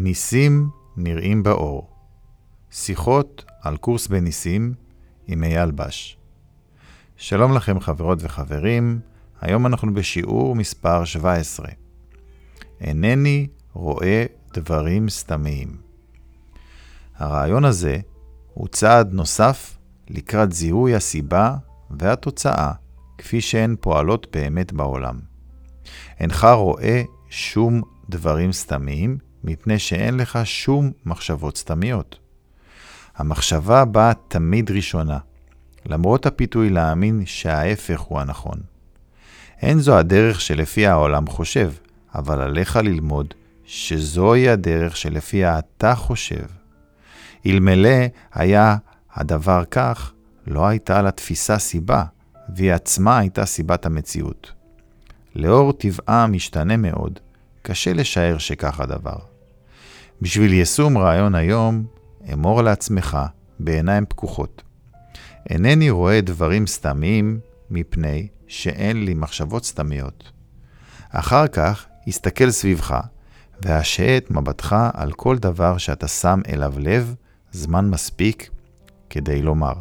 ניסים נראים באור. שיחות על קורס בניסים עם אייל בש. שלום לכם חברות וחברים, היום אנחנו בשיעור מספר 17. אינני רואה דברים סתמיים. הרעיון הזה הוא צעד נוסף לקראת זיהוי הסיבה והתוצאה כפי שהן פועלות באמת בעולם. אינך רואה שום דברים סתמיים, מפני שאין לך שום מחשבות סתמיות. המחשבה באה תמיד ראשונה, למרות הפיתוי להאמין שההפך הוא הנכון. אין זו הדרך שלפיה העולם חושב, אבל עליך ללמוד שזוהי הדרך שלפיה אתה חושב. אלמלא היה הדבר כך, לא הייתה לתפיסה סיבה, והיא עצמה הייתה סיבת המציאות. לאור טבעה המשתנה מאוד, קשה לשער שכך הדבר. בשביל יישום רעיון היום, אמור לעצמך בעיניים פקוחות. אינני רואה דברים סתמיים מפני שאין לי מחשבות סתמיות. אחר כך, הסתכל סביבך, והשעה את מבטך על כל דבר שאתה שם אליו לב זמן מספיק כדי לומר.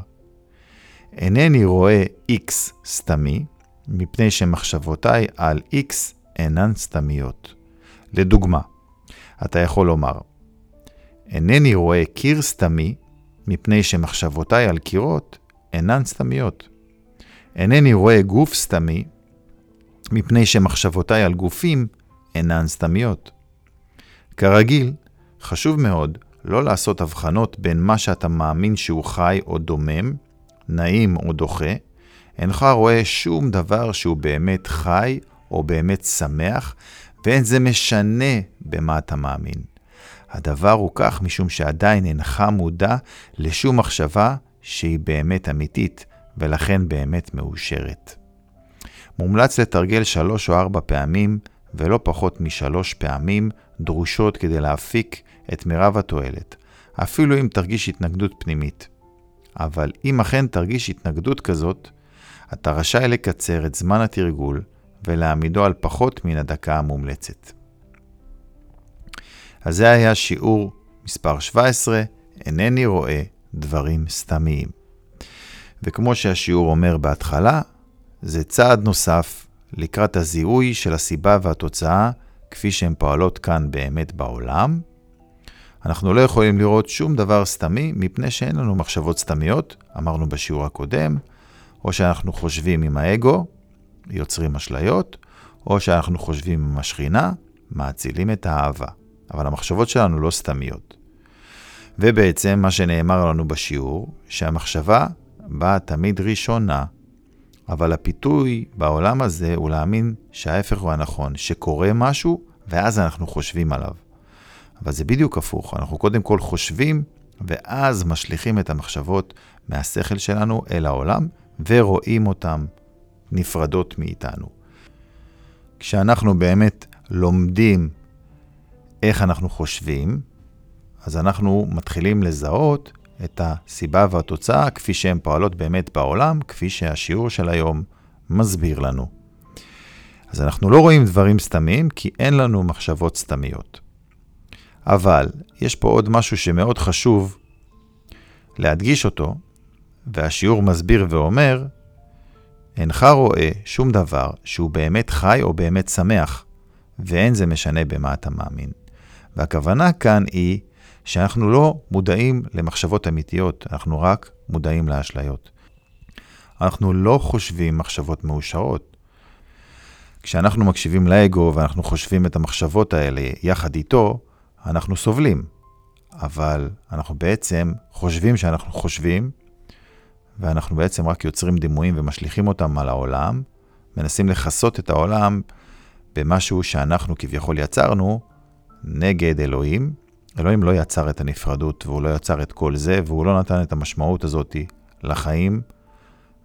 אינני רואה X סתמי, מפני שמחשבותיי על X אינן סתמיות. לדוגמה, אתה יכול לומר, אינני רואה קיר סתמי, מפני שמחשבותיי על קירות אינן סתמיות. אינני רואה גוף סתמי, מפני שמחשבותיי על גופים אינן סתמיות. כרגיל, חשוב מאוד לא לעשות הבחנות בין מה שאתה מאמין שהוא חי או דומם, נעים או דוחה, אינך רואה שום דבר שהוא באמת חי או באמת שמח, ואין זה משנה במה אתה מאמין. הדבר הוא כך משום שעדיין אינך מודע לשום מחשבה שהיא באמת אמיתית, ולכן באמת מאושרת. מומלץ לתרגל שלוש או ארבע פעמים, ולא פחות משלוש פעמים, דרושות כדי להפיק את מירב התועלת, אפילו אם תרגיש התנגדות פנימית. אבל אם אכן תרגיש התנגדות כזאת, אתה רשאי לקצר את זמן התרגול ולהעמידו על פחות מן הדקה המומלצת. אז זה היה שיעור מספר 17, אינני רואה דברים סתמיים. וכמו שהשיעור אומר בהתחלה, זה צעד נוסף לקראת הזיהוי של הסיבה והתוצאה כפי שהן פועלות כאן באמת בעולם. אנחנו לא יכולים לראות שום דבר סתמי מפני שאין לנו מחשבות סתמיות, אמרנו בשיעור הקודם, או שאנחנו חושבים עם האגו, יוצרים אשליות, או שאנחנו חושבים עם השכינה, מאצילים את האהבה. אבל המחשבות שלנו לא סתמיות. ובעצם מה שנאמר לנו בשיעור, שהמחשבה באה תמיד ראשונה, אבל הפיתוי בעולם הזה הוא להאמין שההפך הוא הנכון, שקורה משהו ואז אנחנו חושבים עליו. אבל זה בדיוק הפוך, אנחנו קודם כל חושבים ואז משליכים את המחשבות מהשכל שלנו אל העולם ורואים אותן נפרדות מאיתנו. כשאנחנו באמת לומדים איך אנחנו חושבים, אז אנחנו מתחילים לזהות את הסיבה והתוצאה כפי שהן פועלות באמת בעולם, כפי שהשיעור של היום מסביר לנו. אז אנחנו לא רואים דברים סתמיים כי אין לנו מחשבות סתמיות. אבל יש פה עוד משהו שמאוד חשוב להדגיש אותו, והשיעור מסביר ואומר, אינך רואה שום דבר שהוא באמת חי או באמת שמח, ואין זה משנה במה אתה מאמין. והכוונה כאן היא שאנחנו לא מודעים למחשבות אמיתיות, אנחנו רק מודעים לאשליות. אנחנו לא חושבים מחשבות מאושרות. כשאנחנו מקשיבים לאגו ואנחנו חושבים את המחשבות האלה יחד איתו, אנחנו סובלים. אבל אנחנו בעצם חושבים שאנחנו חושבים, ואנחנו בעצם רק יוצרים דימויים ומשליכים אותם על העולם, מנסים לכסות את העולם במשהו שאנחנו כביכול יצרנו, נגד אלוהים. אלוהים לא יצר את הנפרדות והוא לא יצר את כל זה, והוא לא נתן את המשמעות הזאת לחיים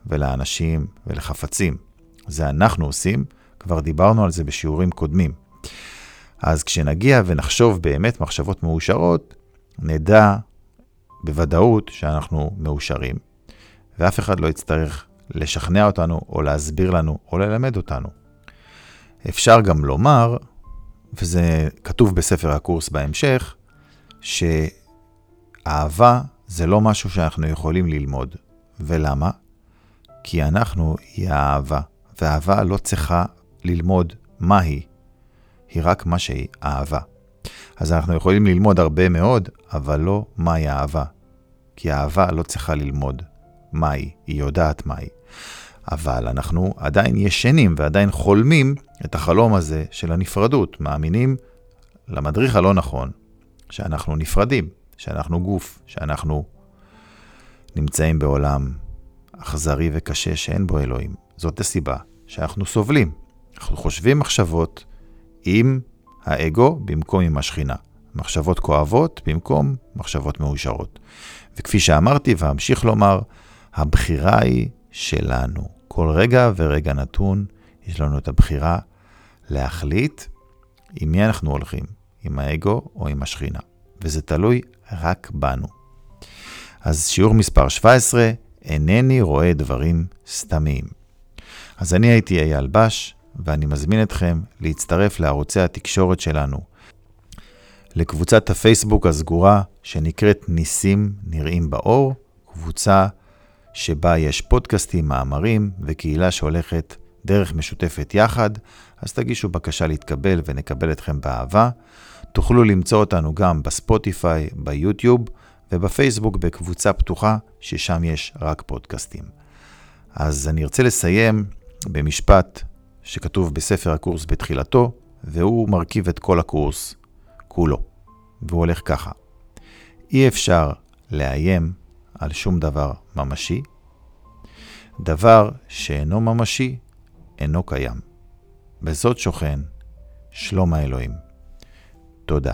ולאנשים ולחפצים. זה אנחנו עושים, כבר דיברנו על זה בשיעורים קודמים. אז כשנגיע ונחשוב באמת מחשבות מאושרות, נדע בוודאות שאנחנו מאושרים, ואף אחד לא יצטרך לשכנע אותנו או להסביר לנו או ללמד אותנו. אפשר גם לומר וזה כתוב בספר הקורס בהמשך, שאהבה זה לא משהו שאנחנו יכולים ללמוד. ולמה? כי אנחנו היא האהבה, ואהבה לא צריכה ללמוד מה היא, היא רק מה שהיא, אהבה. אז אנחנו יכולים ללמוד הרבה מאוד, אבל לא מהי אהבה. כי אהבה לא צריכה ללמוד מהי, היא יודעת מהי. אבל אנחנו עדיין ישנים ועדיין חולמים את החלום הזה של הנפרדות, מאמינים למדריך הלא נכון, שאנחנו נפרדים, שאנחנו גוף, שאנחנו נמצאים בעולם אכזרי וקשה שאין בו אלוהים. זאת הסיבה שאנחנו סובלים. אנחנו חושבים מחשבות עם האגו במקום עם השכינה. מחשבות כואבות במקום מחשבות מאושרות. וכפי שאמרתי ואמשיך לומר, הבחירה היא שלנו. כל רגע ורגע נתון, יש לנו את הבחירה להחליט עם מי אנחנו הולכים, עם האגו או עם השכינה. וזה תלוי רק בנו. אז שיעור מספר 17, אינני רואה דברים סתמיים. אז אני הייתי אייל בש, ואני מזמין אתכם להצטרף לערוצי התקשורת שלנו, לקבוצת הפייסבוק הסגורה שנקראת ניסים נראים באור, קבוצה שבה יש פודקאסטים, מאמרים וקהילה שהולכת דרך משותפת יחד, אז תגישו בקשה להתקבל ונקבל אתכם באהבה. תוכלו למצוא אותנו גם בספוטיפיי, ביוטיוב ובפייסבוק בקבוצה פתוחה, ששם יש רק פודקאסטים. אז אני ארצה לסיים במשפט שכתוב בספר הקורס בתחילתו, והוא מרכיב את כל הקורס כולו. והוא הולך ככה: אי אפשר לאיים על שום דבר ממשי. דבר שאינו ממשי אינו קיים. בזאת שוכן שלום האלוהים. תודה.